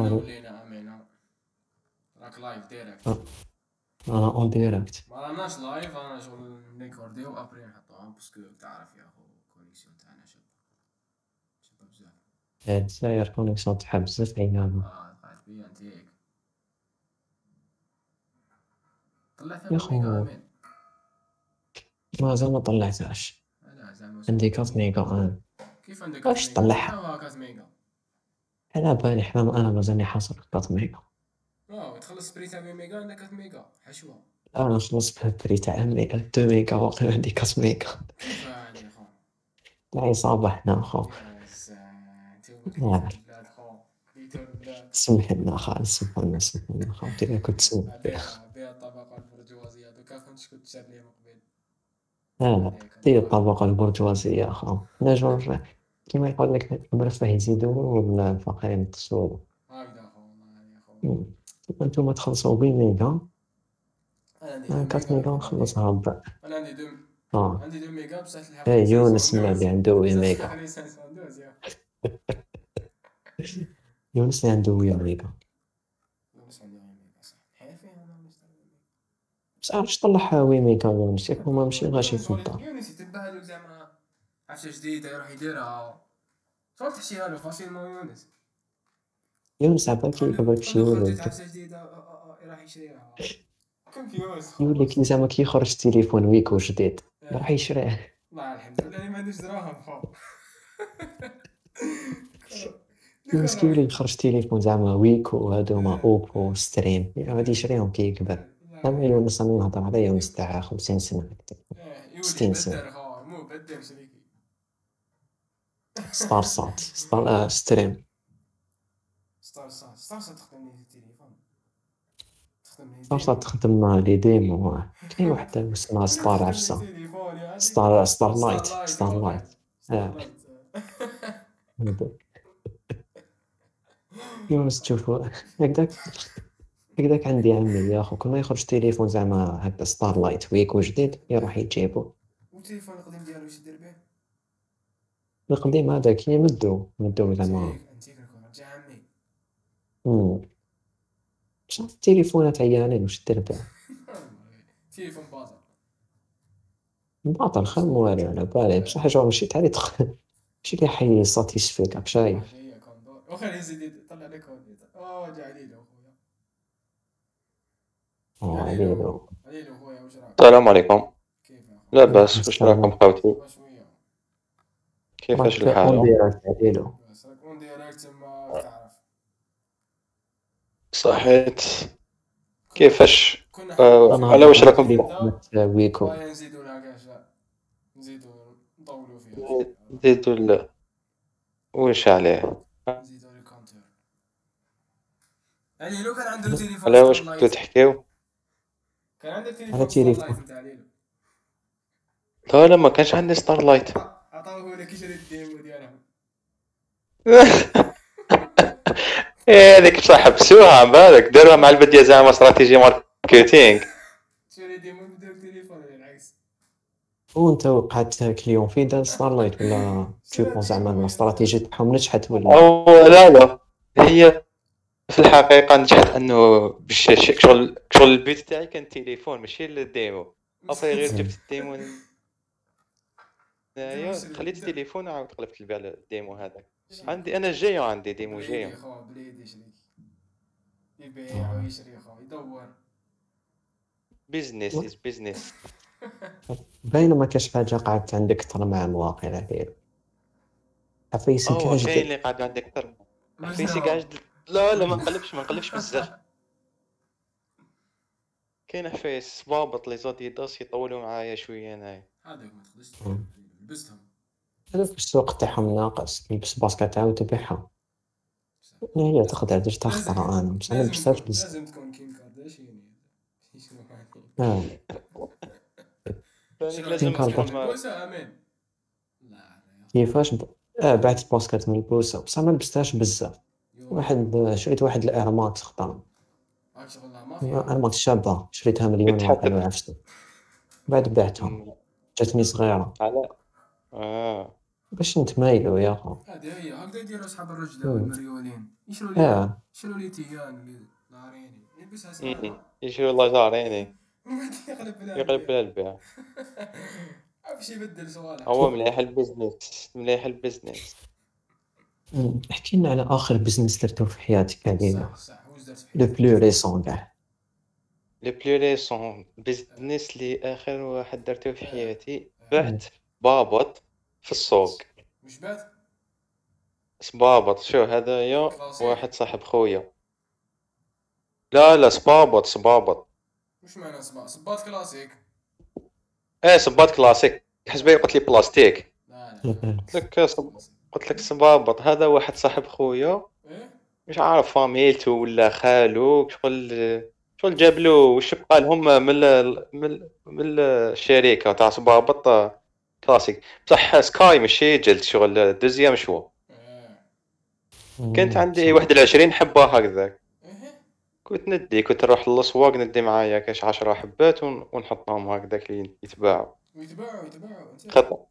والو. ولينا امينه راك لايف ديريكت آه. أنا اون ديريكت ما راناش لايف أنا شغل نيكورديو ابري نحطوها باسكو تعرف يا خو الكونيكسيون تاعنا شابه شابه بزاف هاد الجزائر كونيكسيون تاعها بزاف عيانة آه قاعد بيا انت هيك طلعت يا خو. مازال ما طلعتهاش عندي كاس ميجا ان كيف عندك واش كاس ميجا؟ طلعها؟ شنو هو كاس ميجا على بالي حرام أنا مازالني حاصل كاس ميجا واو تخلص بري تاع ميجا عندك كاس ميجا حشوه أنا خلصت بهالبري تاع ميجا دو ميجا واقيلا عندي كاس ميجا كيف عندي خو سمح لنا خالد سمح لنا سمح لنا خاوتي أنا كنت سمح. بها الطبقه البرجوازية. دوكا كنت كنت شاد لي من قبل لا لا دير الطبقة البرجوازية خا نجور كيما يقول لك هكذا خو والله يا خو انتوما تخلصوا بي ميجا أنا ميجا. ميجا نخلصها ربع. أنا عندي دو آه. عندي دو ميجا بصح الحق إيه يونس ما اللي عنده يا. يونس اللي عنده وي ميجا يونس عندي وي ميجا صح. حيفي أنا مشتري وي ميجا بس عرفتش طلعها وي ميجا يونس؟ ياك هما ماشي غاشي في الدار يونس يتبع زعما عفسه جديده يروح يديرها شغل تحشيها له فاسيلمون يونس يونس عبالك يقبلك شي ولد عفسه جديده يروح يشريها كونفيوز يقول لك زعما كي يخرج تليفون ويكو جديد يروح يشريه الله الحمد لله اللي ما عندوش دراهم خو يونس كي يولي يخرج تليفون زعما ويكو هادوما اوبو ستريم غادي يشريهم كي يكبر اما يونس أنا نهضر على يونس تاع 50 سنة هكذا يولي 60 سنة. بدر خو مو شريكي ستار سات ستار آه ستريم ستار سات ستار سات تخدم التليفون. ستار سات تخدم لي ديمو. كاين واحد اسمها ستار عفسة. ستار ستار لايت ستار لايت. يونس تشوف هكذاك. هكذاك عندي عمي يا أخو. كل ما يخرج تليفون زعما هكا ستار لايت ويكو جديد يروح يجيبو. والتليفون القديم ديالو واش يدير به؟ القديم هذاك يمدو مدو زعما عمي مم. بصح التليفونات عيانين واش دير بها تليفون باطل. باطل خير والو على بالي بصح جو ماشي تاع اللي تخ ماشي اللي ي satisfi ك راك شايف وخليه يزيد يطلع لك أوه جا عليلو خويا عليلو عليلو خويا واش راك السلام عليكم. كيف يا لا خويا بأس واش راكم شوية كيفاش اون الحال؟ direct en direct ما تعرف صحيت. كيفاش على واش راكم نزيدو لها كاع. نزيدو نطولو فيها زيدو ال واش عليه؟ نزيدو ال compteur يعني لو كان عنده تليفون على واش ستارلايت- كنتو تحكيو كان عندك تليفون نتاع ليلو لا لا ما كانش عندي ستار لايت عطاوه لك يشري ال démo ديالهم إيه هذيك بصح حبسوها على بالك؟ داروها مع البدية زعما stratégie marketing. تشري démo بدل التليفون العكس وانت وقعت client في دار ستار لايت ولا تشوفون زعما الاستراتيجي تاعهم نجحت ولا؟ لا لا. هي في الحقيقة نجحت أنه باش شغل شغل البيت تاعي كان التليفون ماشي ال démo. après غير جبت ال démo. هنايا خليت التليفون وعاود قلبت نبيع ال démo هذاك عندي أنا جايو عندي démo بليدي جايو خو بليدي يبيع ويشري خو يدور. business is business باينه ما كاش حاجة قعدت عندك أكثر مع الواقع عليه عفايسك هو كاين اللي قاعد عندك أكثر. فيسي قاعد لا لا ما نقلبش ما نقلبش بزاف. كاين عفايس صبابط les Adidas يطولوا معايا شوية انايا هذاك ما تقدرش. لبستهم هذاك السوق تاعهم ناقص تلبس basket تعاود تبيعها. هي تقدر درت خطرة أنا بس أنا لازم لبستهاش بزاف لازم تكون كيم كارداشيان هذه؟ آه. لا لا. كيفاش ب... آه بعت basket من البوسة. بصح ما لبستهاش بزاف. واحد شريت واحد ال Air Max خطر هاك شغل ما فيها. Air Max شابة. شريتها مليون عفسة بعد بعتهم. جاتني صغيرة. على آه. باش نتمايلو يا خو هذه هي هكذا يديروا أصحاب الرجله مم. والمريولين يشروا لي آه يشروا les TN ولا ناريني؟ يلبسها مم. ساعه يجي والله جاريني يقلب بلا يقلب بلا البيع باش يبدل صوالح هو مليح ال business مليح ال business. احكي لنا على آخر business درتو في حياتك علينا صح صح واش درت في le? plus récent كاع le plus récent business اللي آخر واحد درته في حياتي بعت سبابط في السوق. واش بات سبابط شو هذايا كلاسيك. واحد صاحب خويا. لا لا سبابط سبابط واش معنى صباط صباط كلاسيك. إيه سباط كلاسيك. حسبي قلت لي بلاستيك. لا لا قلت لك قلت لك سبابط هذا واحد صاحب خويا. إيه؟ مش عارف فاميلته ولا خالو. شغل شغل جاب له وش بقى لهم من ال- من ال- من الشركة تاع سبابط كلاسيك بصح skaï ماشي جلد شغل deuxième choix إيه كنت عندي واحد العشرين حبة هكذاك. إيه كنت ندي كنت نروح للأسواق ندي معايا كاش عشرة حبات ون- ونحطهم هكذاك اللي يتباعوا. يتباعوا انت. خطأ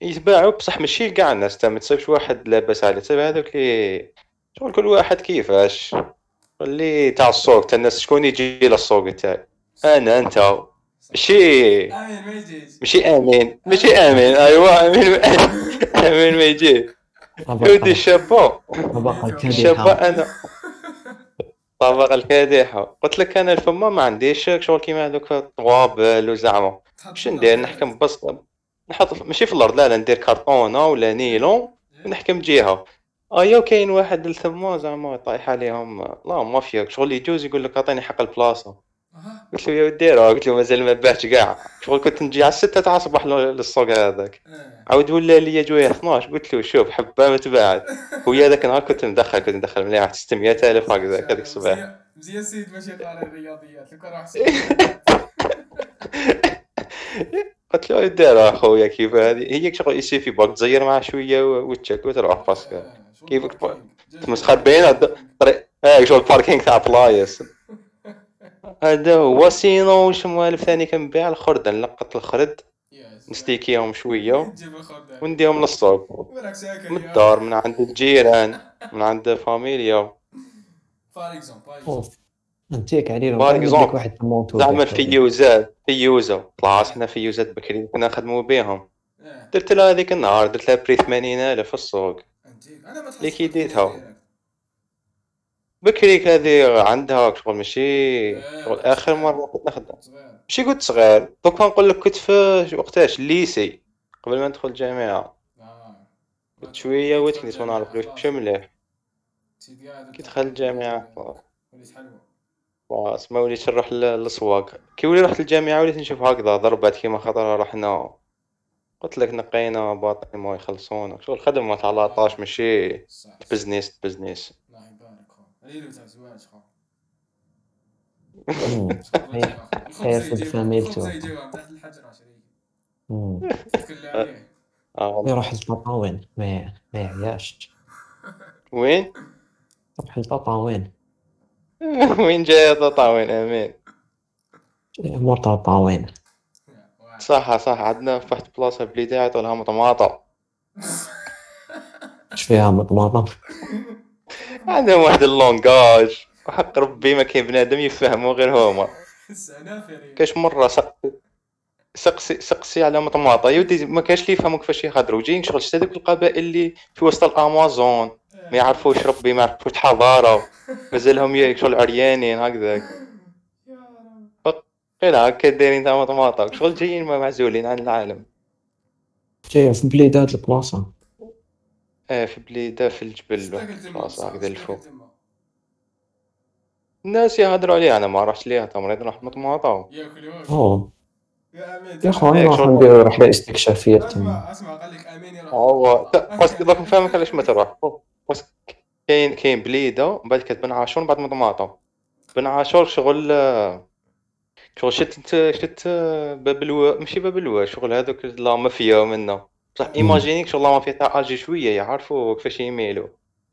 يتباعوا بصح ماشي كاع الناس تا ما تصيبش واحد لاباس عليه. تصيب هذوك اللي شغل كل واحد كيفاش؟ اللي تاع السوق تاع الناس شكون يجي للسوق تاعي أنا أنت. ماشي آمين ما يجيش ماشي آمين. ماشي آمين. ايوا آمين. آمين ما يجي ودي الشابه الشابه أنا. طبق الكادحة. قلت لك أنا الفما ما عنديش شغل كيما هذوك طوابل وزعما. باش ندير. نحكم بس. نحط ماشي في الأرض لا لا ندير كرتونه ولا نيلون. ونحكم جهة. ايا كاين واحد الثما زعما طايح عليهم. لا ما فيك شغل. يجوز يقول لك أعطيني حق البلاصة. قلت له يا ودي قلت له مازال ما باعش كاع شغل كنت نجي على الستة تاع الصباح لل- للسوق هذاك. إيه. عاود ولا لي جوية 12 قلت له شوف حبة ما تباعت ويا ذاك النهار كنت مدخل كنت مدخل مليح واحد 600 ألف هكذاك هذيك الصباح مزيان- السيد ماشي قاري الرياضيات. لو كان راح قلت له يا ودي راه خويا كيف هذه؟ هي شغل يسيفي باك تزير معاه شوية وتشك وتروح parce que كيفك تمسخر بين آه شغل ال parking تاع بلايص. هذا هو sinon واش موالف ثاني كنبيع؟ الخردة نلقط الخرد. ن stocki هم الخردة ونديهم للسوق من الدار من عند الجيران من عند فاميليا. نعمل لك exemple. واحد زعما الفيوزات فيوزة طلعت حنا فيوزات بكري كنا نخدمو بهم درت لها هذيك النهار درت لها près 80000 في السوق. أنا ما اللي كي ديتها. بكري هذه عندها شغل ماشي شغل آخر مرة كنت نخدم. ماشي كنت صغير. دوكا نقول لك كنت في وقتاش؟ ال lycée قبل ما ندخل الجامعة. آه. كنت شوية وتكنيت ما نعرف واش مليح. كي دخلت وليت حلوة. خلاص ما وليتش نروح لل- للسواق. كي ولي رحت الجامعة وليت نشوف هكذا ضربات كيما خطرة رحنا. قلت لك نقينا باطل ما يخلصونا. شغل خدمة تاع لاطاش ماشي. صح بزنس بزنس الله يبارك خو قليل تاع زواج خو خير في الفاميلتو. زي جوا تحت آه. يروح البطاوين ما ما يعياش وين؟ يروح البطاوين وين جاي تطاوين آمين. الأمور تاع الطاوين واحد. صح صح. عندنا واحد بلاصة يعطوا لها مطماطة اش فيها مطماطم عندهم واحد اللونجاج. وحق ربي ما كاين بنادم يفهموا غير هما. كاش مرة سق... سقسي سقسي على مطماطة. يودي ما كاش اللي يفهموا كيفاش يهضروا جايين شغل شتا دوك القبائل اللي في وسط الأمازون. ما يعرفوش ربي ما يعرفوش حضارة. مازالهم شغل عريانين هكذاك. غير هكا دايرين تاع مطماطة. شغل جايين ما معزولين عن العالم. جاي في بليدات البلاصة. آه في بليدة في الجبل. تما خلاص هكذا الفوق. تما. الناس يهضروا عليها أنا ما رحت ليها تمريض نروح مطماطة ياكل ياكل أوه. يا أمين يا خويا هيك نروح شغل- نديرو رحلة استكشافية. تما أسمع أسمع قال لك أمين يروح هو نفهمك علاش ما تروح؟ بس كاين كاين بليدة من بعد كتبن عاشور من بعد مطماطه بن عاشور شغل شغل شت شت باب الوا ماشي باب الوا شغل هذوك لا مافيا منا. بصح ايماجينيك شغل لا مافيا تاع أجي شوية يعرفوا كيفاش يميلوا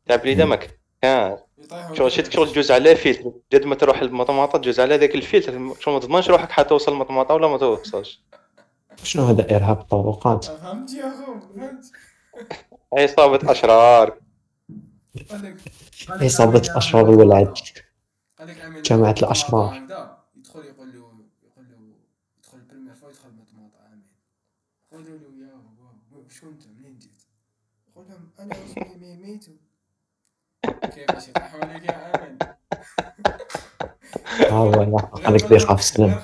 تاع بليده ما كان شغل شت شغل تجوز على فيلتر جد ما تروح للمطماطه تجوز على ذاك الفيلتر شغل ما تضمنش روحك حتوصل المطماطه ولا ما توصلش شنو هذا ارهاب الطرقات فهمت يا اخو فهمت عصابة أشرار هذاك عصابة أشرار الولاد هذاك امين جماعة يدخل الأشرار. المطعم هكذا، يدخل يقول له يقول له يدخل ال première fois يدخل مطماطة امين يقولوا له يا هو شو انت منين جيت؟ اسمي ميميتو كيفاش يطيحوا عليك يا امين ها هو هذاك اللي يخاف السلام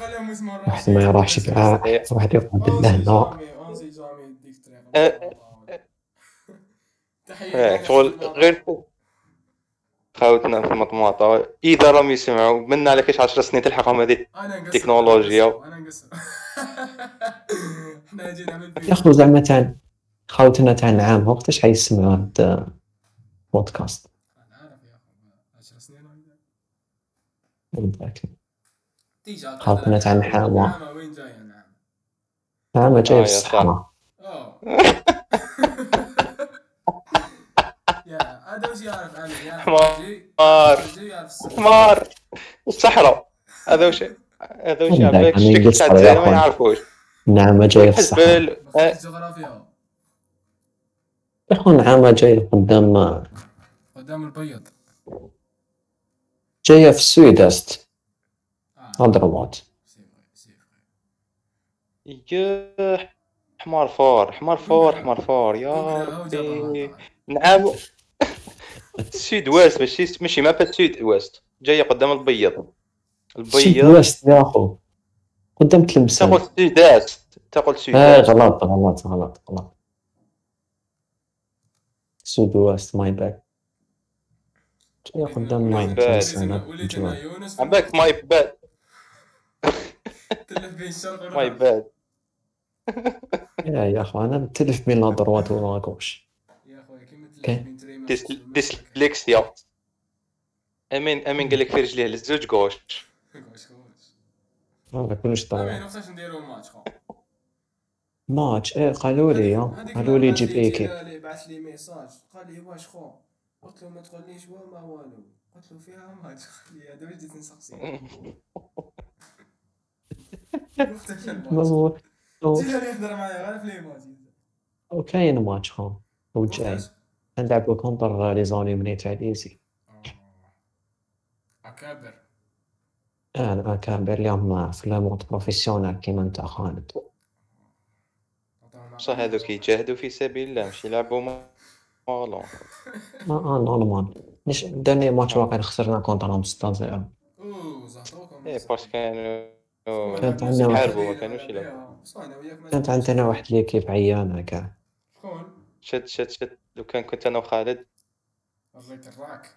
واحد ما يروحش كاع واحد يقعد لهنا شغل غير خاوتنا في المطماطة إذا راهم يسمعوا منا على كاش 10 سنين تلحقهم هذه أنا نقصر. أنا نقصر إحنا جينا يا اخو زعما تاع خاوتنا تاع العام وقتاش حيسمعوا هاد البودكاست أنا عارف يا اخو 10 سنين ولا متأكد. خاطنا تاع. نعم وين جاي نعم عام جاي في الصحراء هذا وش يعرف عنه يعرف حمار. حمار. يعرف الصحراء. حمار الصحراء هذا وش هذا وش الشكل قصة تاع ما. يعرفوش نعم جاي في الصحراء الجغرافيا اخو نعم جاي قدام قدام البيض. جاية في السويدست اضربات سي فري سي فري يا حمار فور حمار فور حمار فور يا ربي. نعم. سود ويست ماشي ماشي ما با سود ويست. جاية قدام البيض. البيض. ويست يا أخو. قدام تلمسان تقول سوداست تقول آه سوداست غلط غلط غلط غلط. سود ويست ماي باك. جاية قدام ماي I'm back my bad تلف بين الشرق my والغرب bad يا يا اخو أنا نتلف بين يا كيما تلف أوكي. بين تريمة ديس وسلمى. ديسلكسيا أمين أمين قال لك في رجليه للزوج gauche gauche gauche ما أمين ضروري وقتاش نديرو الماتش خو ماتش إيه قالوا لي هذيك قالوا لي جيب équipe بعث لي message. قال لي واش خو؟ قلت له ما تقوليش ما والو. قلت له فيها ماتش قال لي هذا واش جيت نسقسي. وقتاش ما الماتش هو هو- جيت اللي يهضر معايا غير في les matchs هو كاين ماتش خو. هو جاي. وقتاش؟ نلعبو كونتر لي زونيمني تاع ليزي أكابر. أنا كابر اليوم في الموت بروفيسيونال كيما أنت خالد. صح هذوك يجاهدوا في سبيل الله مش يلعبوا مالون ما آه نورمال نش داني ماتش واقع خسرنا كونترهم 6 0 أوه زهطوكم إيه باش كانوا كانت عندنا واحد- ما كانوش يلعبوا. وياك ما كانت عندنا واحد ليكيب عيانة كاع شكون؟ شد شد شد لو كان كنت أنا وخالد. الراك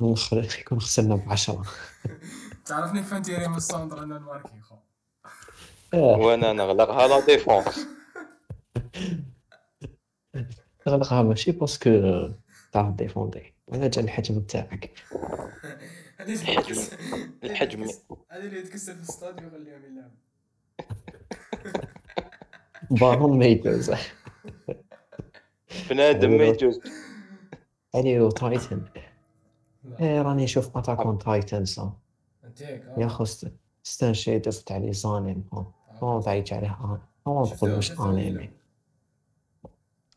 نخ- يكون خسرنا بعشرة. تعرفني كيف نديري من السونتر أنا الماركي خو. وأنا نغلقها لا ديفونس. تغلقها ماشي باسكو تعرف ديفوندي. ولا جا الحجم تاعك الحجم. الحجم. هذه اللي يتكسر في الاستاد ويخليهم يلعبوا بالون ما يجوز بنادم ما يجوز اليو تايتن. لا. إيه راني نشوف أتاك تايتن صح؟ هيك يا است- ستان شيدر تاع لي زانيم هو ضايج عليه آن هو نقول مش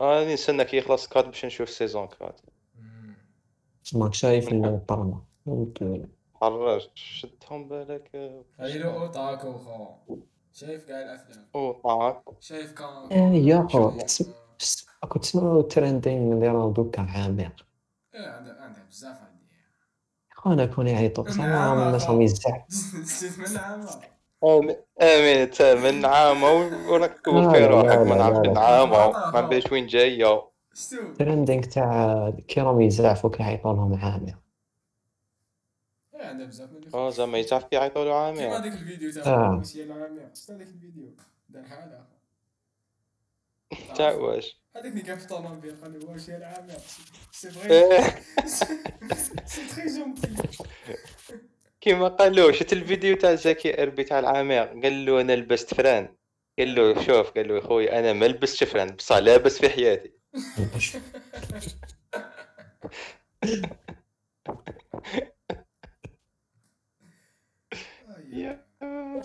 انمي راني نستنى كي يخلص كات باش نشوف سيزون كات ماك شايف البرما حرج شدهم بالك هاي له اوتاكو خو. شايف قاع الأفلام؟ أو طاعك شايف كان؟ إيه يا خو كنت تسمعوا الترندين اللي راهو دوكا عامر؟ إيه عندها عندها بزاف عندي. أنا كون يعيطوا عام الناس. راهم يزعل جيت من عامة آمين. آمين. انت من عامة وراك تقول لا، في روحك ما نعرف عامة ما نبيش وين جاية شتو ترندينغ تاع كي راهم يزعفوا كيعيطوا لهم عامر عندها بزاف من آه زعما يتعرف كي يعيطوا له كيما عامر هذاك الفيديو آه. تاع شفت هذاك الفيديو؟ دار حالة تاع واش؟ هذاك اللي كان في الطوموبيل قال واش يا العامية؟ سي إيه، سي تري جونتي كيما قال له شفت الفيديو تاع زكي إربي تاع العامر قال له أنا لبست فران. قال له شوف قال له خويا أنا ما لبستش فران بصح لابس في حياتي.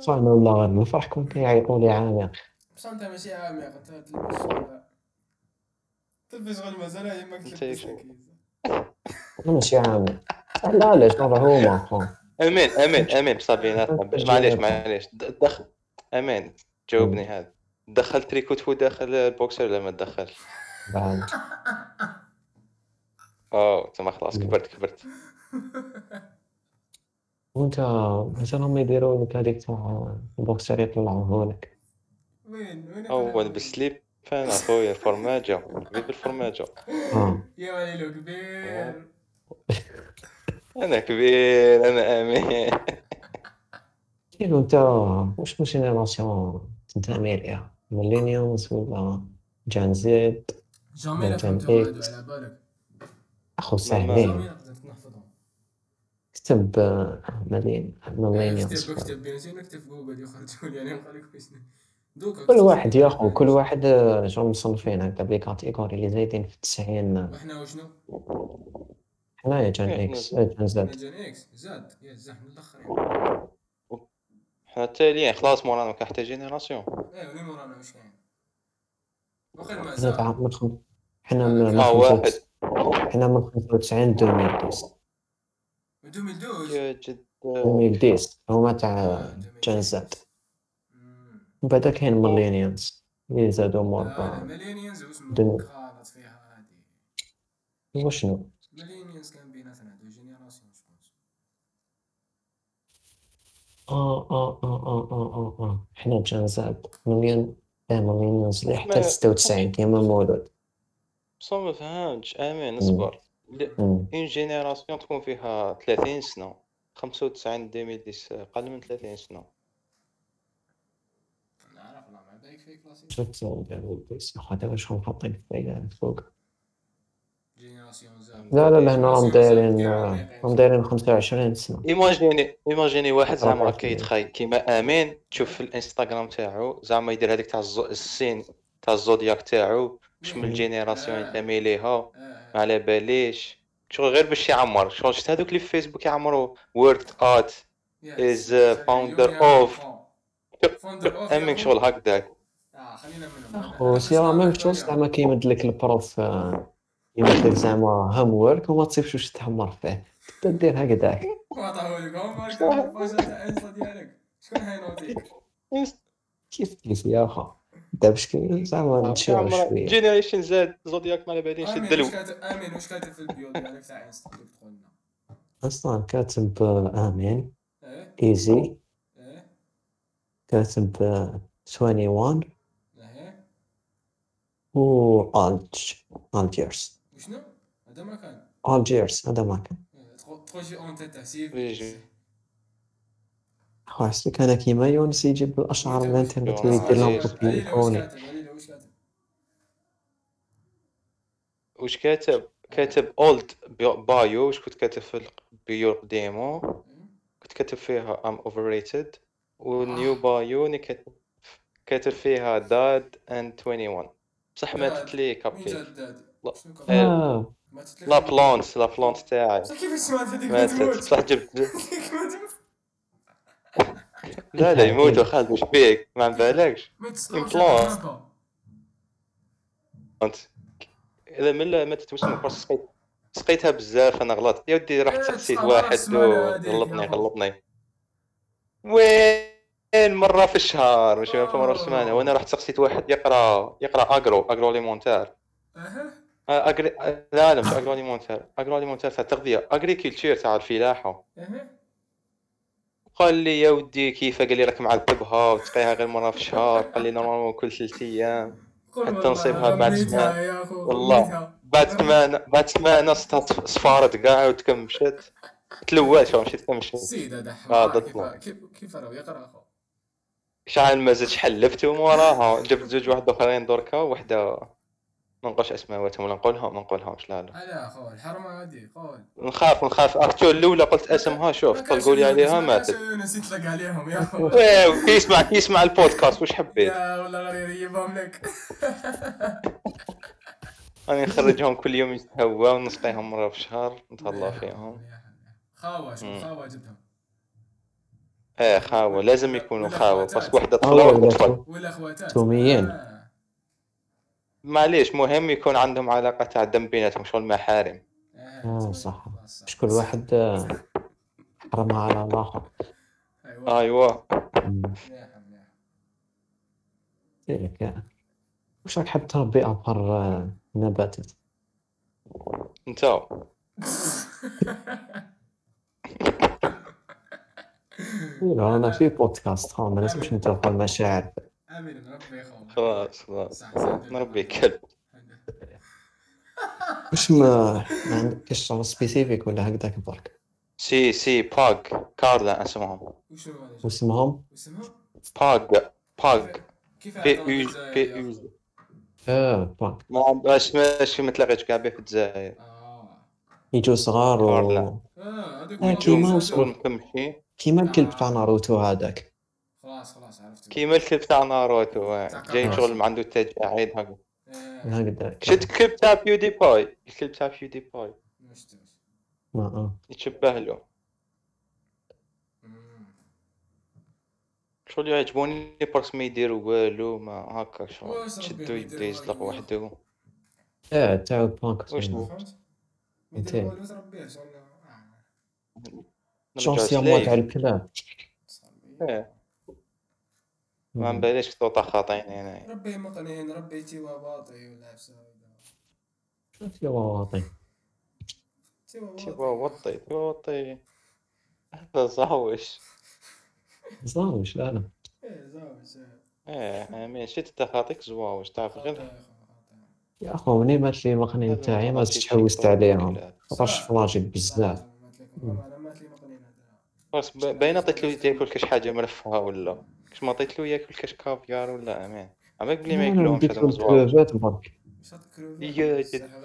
أنا والله غير نفرح كون كيعيطوا لي عامر بصح أنت ماشي عامي قد تلبس تلبس غير مازال هي ما انت تلبس شو؟ أنا ماشي عامل لا علاش هذا هما خو أمين أمين أمين بصابينات باش معليش معليش. دخل أمين جاوبني هذا. دخل تريكو تفو داخل البوكسر ولا ما تدخلش بعد. أوه تما خلاص كبرت كبرت. وانت انت راهم يديروا لك هذيك تاع البوكسر يطلعوه لك وين؟ وين أول بالسليب أنا خويا الفرماجه بيت بالفرماجه آه. يا وليلو كبير. أنا كبير أنا آمين. كيف أنت؟ واش مش جينيراسيون تنتمي ليها ميلينيومز ولا جان زيد جامي لا على بالك. أخو قدرت نحفظهم كتب آه، ملين ميلينيومز اكتب اكتب بنزين اكتب جوجل يخرجوا لي يعني لك واش دوكا كل واحد يا. أخو كل واحد آه، شغل مصنفين هكا بلي كاتيجوري اللي زايدين في التسعين. آه، وحنا وشنو؟ حنايا جان إحنا- إكس آه، جان زد جان إكس زاد يا زحنا الأخرين. حنا تاليين خلاص مورانا كاع حتى جينيراسيون. إيه ولي مورانا واش كاين وخير ما حنا زاد تاع من خم... حنا من من آه واحد. حنا من 95 2010 2012 يا جد. 2010 هما تاع آه، جان زد 2010. مم. من بعد كاين ميلينيومز اللي زادوا مور ميلينيانز. غلط فيها هادي وشنو؟ ميلينيانز كان بيناتنا دو جينيراسيون جوبونس آه آه آه آه آه آه آه حنا جان زد. مليون آه مليونيومز اللي حتى ما- 96 كيما مولود بصح ما فهمتش امين اصبر ل- مم. اون جينيراسيون تكون فيها 30 سنه. 95 2010 أقل من 30 سنه. نعرف لا ما بالك في كلاسيك شفت بس هذا واش هم حاطين في فوق جينيراسيون زاد لا لا لا هنا راهم دايرين آه،. راهم دايرين 25 سنة ايماجيني ايماجيني واحد زعما هكا. يتخيل كيما آمين تشوف في الإنستغرام تاعو زعما يدير هذيك تاع. السين تاع الزودياك تاعو واش من مم. جينيراسيون آه. ينتمي ليها آه، ما على باليش شغل غير باش يعمر شغل شفت هذوك اللي في فيسبوك يعمروا founder Union of- Founder of امين شغل. هكذاك آه خلينا منهم وسي راه ميم شوز زعما كيمد لك البروف آه، يمد لك زعما هوم وورك وما تصيبش واش تحمر فيه. تبدأ دير هكذاك. لك ديالك شكون كيف كيف يا اخا زعما نشير شوية. جينيريشن زاد زودياك ما على باليش آمين الدلو واش كاتب؟ آمين واش كاتب في البيو ديالك؟ تاع انستا اللي تدخل لنا أصلا كاتب آه، آمين. ايزي إيه. كاتب آه، 21 إيه. و الج الجيرس وشنو هذا ما كان. الجيرس هذا ما كان. تخرجي اون تيت تاع سي فيجي. حاسك أنا كيما يونس يجيب الأشعار من الانترنت يونس ويدير لهم. كوبي علينا واش كاتب كاتب واش كاتب كاتب اولد بايو واش كنت كاتب في البيو ديمو إيه؟ كنت كاتب فيها ام اوفرريتد والنيو بايو كاتب كاتب فيها داد اند 21 بصح ماتت لي دادي لا. آه. ماتت لك لا بلونت لا بلونت تاعي. كيفاش سمعت هذيك ماتت بصح جبت هذيك ما تموت لا لا يموتوا خالد واش بيك؟ ما عم بالكش. هكا. انت إذا من ماتت واسمك بس سقيت سقيتها بزاف أنا غلطت. يا ودي رحت إيه، سقسيت واحد أخو. غلطني وين مرة في الشهر؟ ماشي مرة في. السمانة. وأنا رحت سقسيت واحد؟ يقرا يقرأ agro agroalimentaire أها. أجري... لا لا مش agroalimentaire تاع التغذية. agriculture تاع الفلاحة. قال لي يا ودي كيف؟ قال لي راك معذبها وتسقيها غير مرة في الشهر. قال لي normalement كل ثلاث أيام. حتى نصيبها بعد أخو، والله. بعد سمانه بعد سمانه صفارت كاع وتكمشت. تلوات شو مشيت كمشت. السيد هذا آه، كيف. كيف راه يقرا أخو. شحال ما زدت حلفت وراها جبت زوج واحد أخرين دركا وحدة ما نقولش اسماواتهم ولا نقولهم ما نقولهمش لا لا. لا اخو الحرمه هذه قول. نخاف نخاف. اكتو الأولى قلت اسمها شوف تلقوا لي عليها ماتت نسيت تلقى عليهم يا اخو إيه، كي يسمع كي يسمع البودكاست واش حبيت؟ يا والله غير يجيبهم لك. راني نخرجهم كل يوم يتهوى ونسقيهم مرة في الشهر نتهلا فيهم. خاوة شوف. خاوة جبتهم. إيه خاوة. لازم يكونوا خواتات. باسكو وحدة آه، طفلة ولا طفل خواتات توميين. آه. معليش مهم يكون عندهم علاقة تاع دم بيناتهم شغل محارم. آه صح. صح. مش كل واحد آه، حرمها على الآخر أيوه. يعني. وش راك حاب تربي ابار آه، نباتات انت أنا في بودكاست ما لازمش نترفع المشاعر. آمين نربي خويا خلاص خلاص. نربي كلب واش ما ما عندكش شغل سبيسيفيك ولا هكذاك برك سي سي باغ كارلا اسمهم؟ واسمهم باغ باغ كيف بي الجزائر بي أخو؟ آه باك ما باش ماشي ما تلاقيتش كاع به في الجزائر آه. يجوا صغار و. آه هذوك آه، كيما كيما الكلب تاع ناروتو هذاك. خلاص خلاص عرفت كيما الكلب تاع ناروتو آه. جاي. شغل ما عنده تجاعيد هكا آه، هكذاك شفت الكلب تاع بيودي باي الكلب تاع بيودي باي ما آه. يتشبه له. شغل يعجبوني بارس ما يديروا والو ما هكا شغل يدير يبدا يزلق؟ وحده آه تاع باك واش تسمى. فهمت انت. يدير والو تربيه شغل آه. سلايف الكلاب صاحبي. إيه، ما نباليش طوطا خاطين هنا ربي مقنين ربي تيوا باطي ولا بساوي يا واطي باطي وطي تيوا وطي هذا زاوش. زاوش؟ لا لا. إيه زاوج إيه. امين شفت أنت خاطيك زواوش؟ تعرف غير؟ يا اخو مني مات لي المقنين هذا تاعي ما خاطي زدتش شي حوست طول عليهم. خاطرش فلاجيل بزاف. مقنين باين عطيت له ياكل كاش حاجة ملفها ولا؟ كاش ما عطيت له ياكل كاش كافيار ولا امين عماك بلي ما هذوما زواوش الكروفات برك يا قتلو.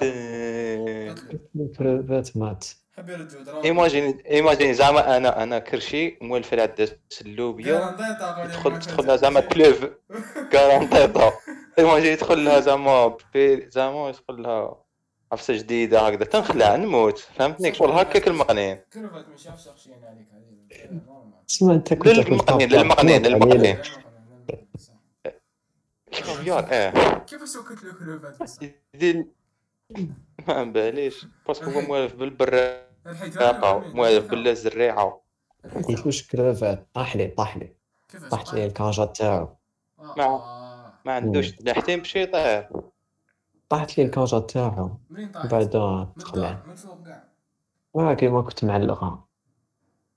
الكروفات مات حب يرجعوا دراهم. ايماجين ايماجين زعما أنا أنا كرشي اللوبيا كارانتيتا قول لي تدخل تدخل لها زعما. كلوف كارانتيطا ايماجين يدخل لها زعما زعما يدخل لها عفسة جديدة هكذا تنخلع نموت فهمتني؟ شغل هكاك المقنين كروفات مش عارف شخصيا عليك نورمال. تسمى أنت كنت للمقنين- للمقنين- للمقنين. إيه كيفاش كروفات بصح؟ يدير ما باليش باسكو هو موالف بالبراقه موالف بالزريعه قلتلوش كروفات طاح لي طاح لي طاحت لي الكاجا تاعو. آه،. ما عندوش لحتين باش يطير طاحت لي الكاجا تاعو. منين طاحت؟ بعد من تخلع الدار، من فوق كاع. ولكن ما كنت معلقها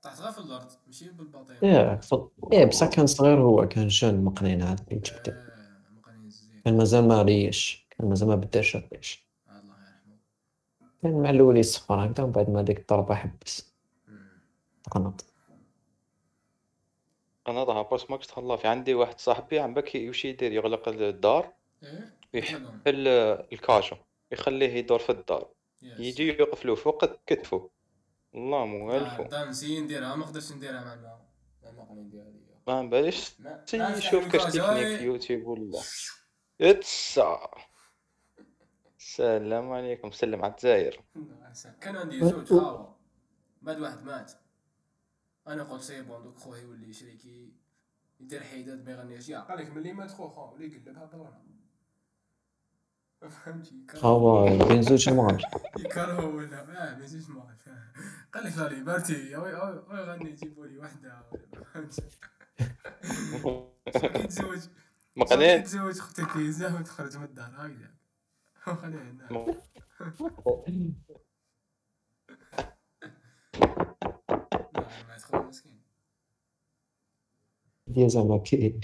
طاحت غير في الأرض ماشي بالبطيء إيه ف... إيه بصح كان صغير هو كان jeune مقنين هذا اللي جبته آه، مقنين الزين كان مازال ما ريش كان مازال ما بداش الريش. الله يرحمه. كان مع الأول يصفر هكذا ومن بعد ما ديك الضربة حبس. مم. تقنط أنا ظهر بس ما كنت خلا في عندي واحد صاحبي عم بكي وش يدير يغلق الدار. إيه؟ ويحل كلهم. الكاشو يخليه يدور في الدار. يجي يوقف له فوق كتفه الله آه، موالفو دا نسي نديرها ما نقدرش نديرها مع الماء ما باليش ما- سي ما يشوف نفتح كاش تكنيك. في يوتيوب ولا. اتسا السلام عليكم سلم على الجزائر. كان عندي زوج خاوة. بعد واحد مات. أنا قلت سي بون دوك خوه يولي شريكي. يدير حيدات ما يغنيش يا قالك ملي مات خو خو ولي يقلبها بالغنى فهمتي؟ هو بين زوج المغرب يكرهوا ولا ما ما قال لك لا ليبرتي وي وي غني يجيبوا لي وحدة ولا فهمت. كي تزوج؟ كي مقنين تزوج أختك كيزه وتخرج من الدار هكذا ما هي زعما كي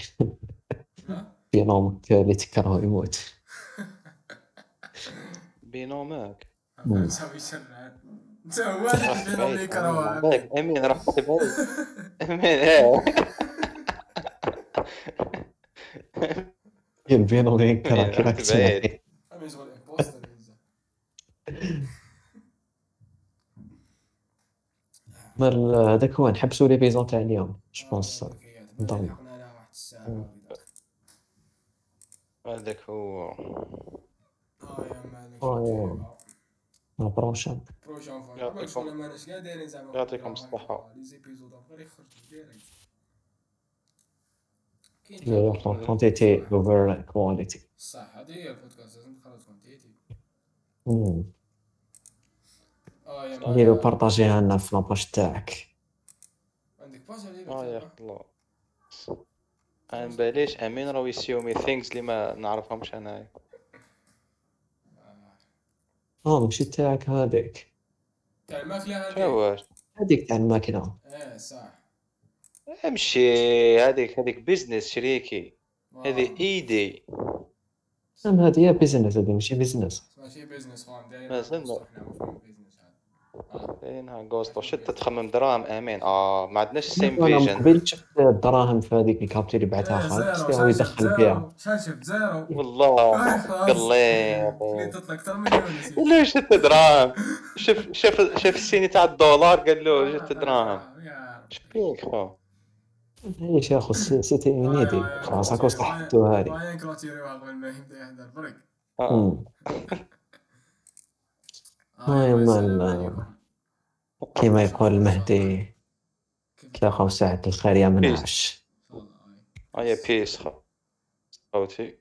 بينومك اللي تكره يموت بينومك مم. نسوي شر انت هو هذاك اللي اللي يكرهها باك امين راح تبعد امين إيه هي البينوم اللي يكره إيه، كراك بعيد. تسمع أمي شغل امبوستر بزاف. مال هذاك هو نحبسوا لي بيزون تاع اليوم جوبونس آه،. هذاك هو. آه يا مالك آه. prochaine prochaine fois يعطيكم- يعطيكم الصحة. quantity over quality صح هذه هي البودكاست لازم تقرا quantity. آه يا ديرو بارطاجيها لنا في la page تاعك عندك باج آه يا؟ الله أنا مباليش امين راهو يسيومي ثينكس اللي ما نعرفهمش انايا. آه ماشي تاعك هذيك تاع الماكله شواش هذيك تاع الماكلة آه صح. امشي هذيك هذيك بيزنس شريكي هذه. ايدي هذه هي بيزنس هذه ماشي بيزنس ماشي بيزنس فهم داير ما زلنا. إحنا مفهوم بيزنس آه. زينها جوستو شد تخمم دراهم؟ آمين. آه ما عندناش سيم أنا من فيجن قبل شفت الدراهم في هذيك الكابتي اللي بعثها إيه، خالد هو يدخل شفت فيها. شفت؟ زيرو. والله آه، من يونس لا شت دراهم؟ شوف شاف شاف السيني تاع الدولار؟ قال له جت دراهم. يا شبيك خو؟ إيش يا أخو سي- سيتي اونيدي خلاص هاكو صحتو هذه. باين كلوتيريوها قبل ما يبدا يهدر برك آه. مم. آه، يما السلام ال- عليكم. كما يقول المهدي تلاقوا ساعة الخير يا منعش والله، آه. آه يا بيس خو خوتي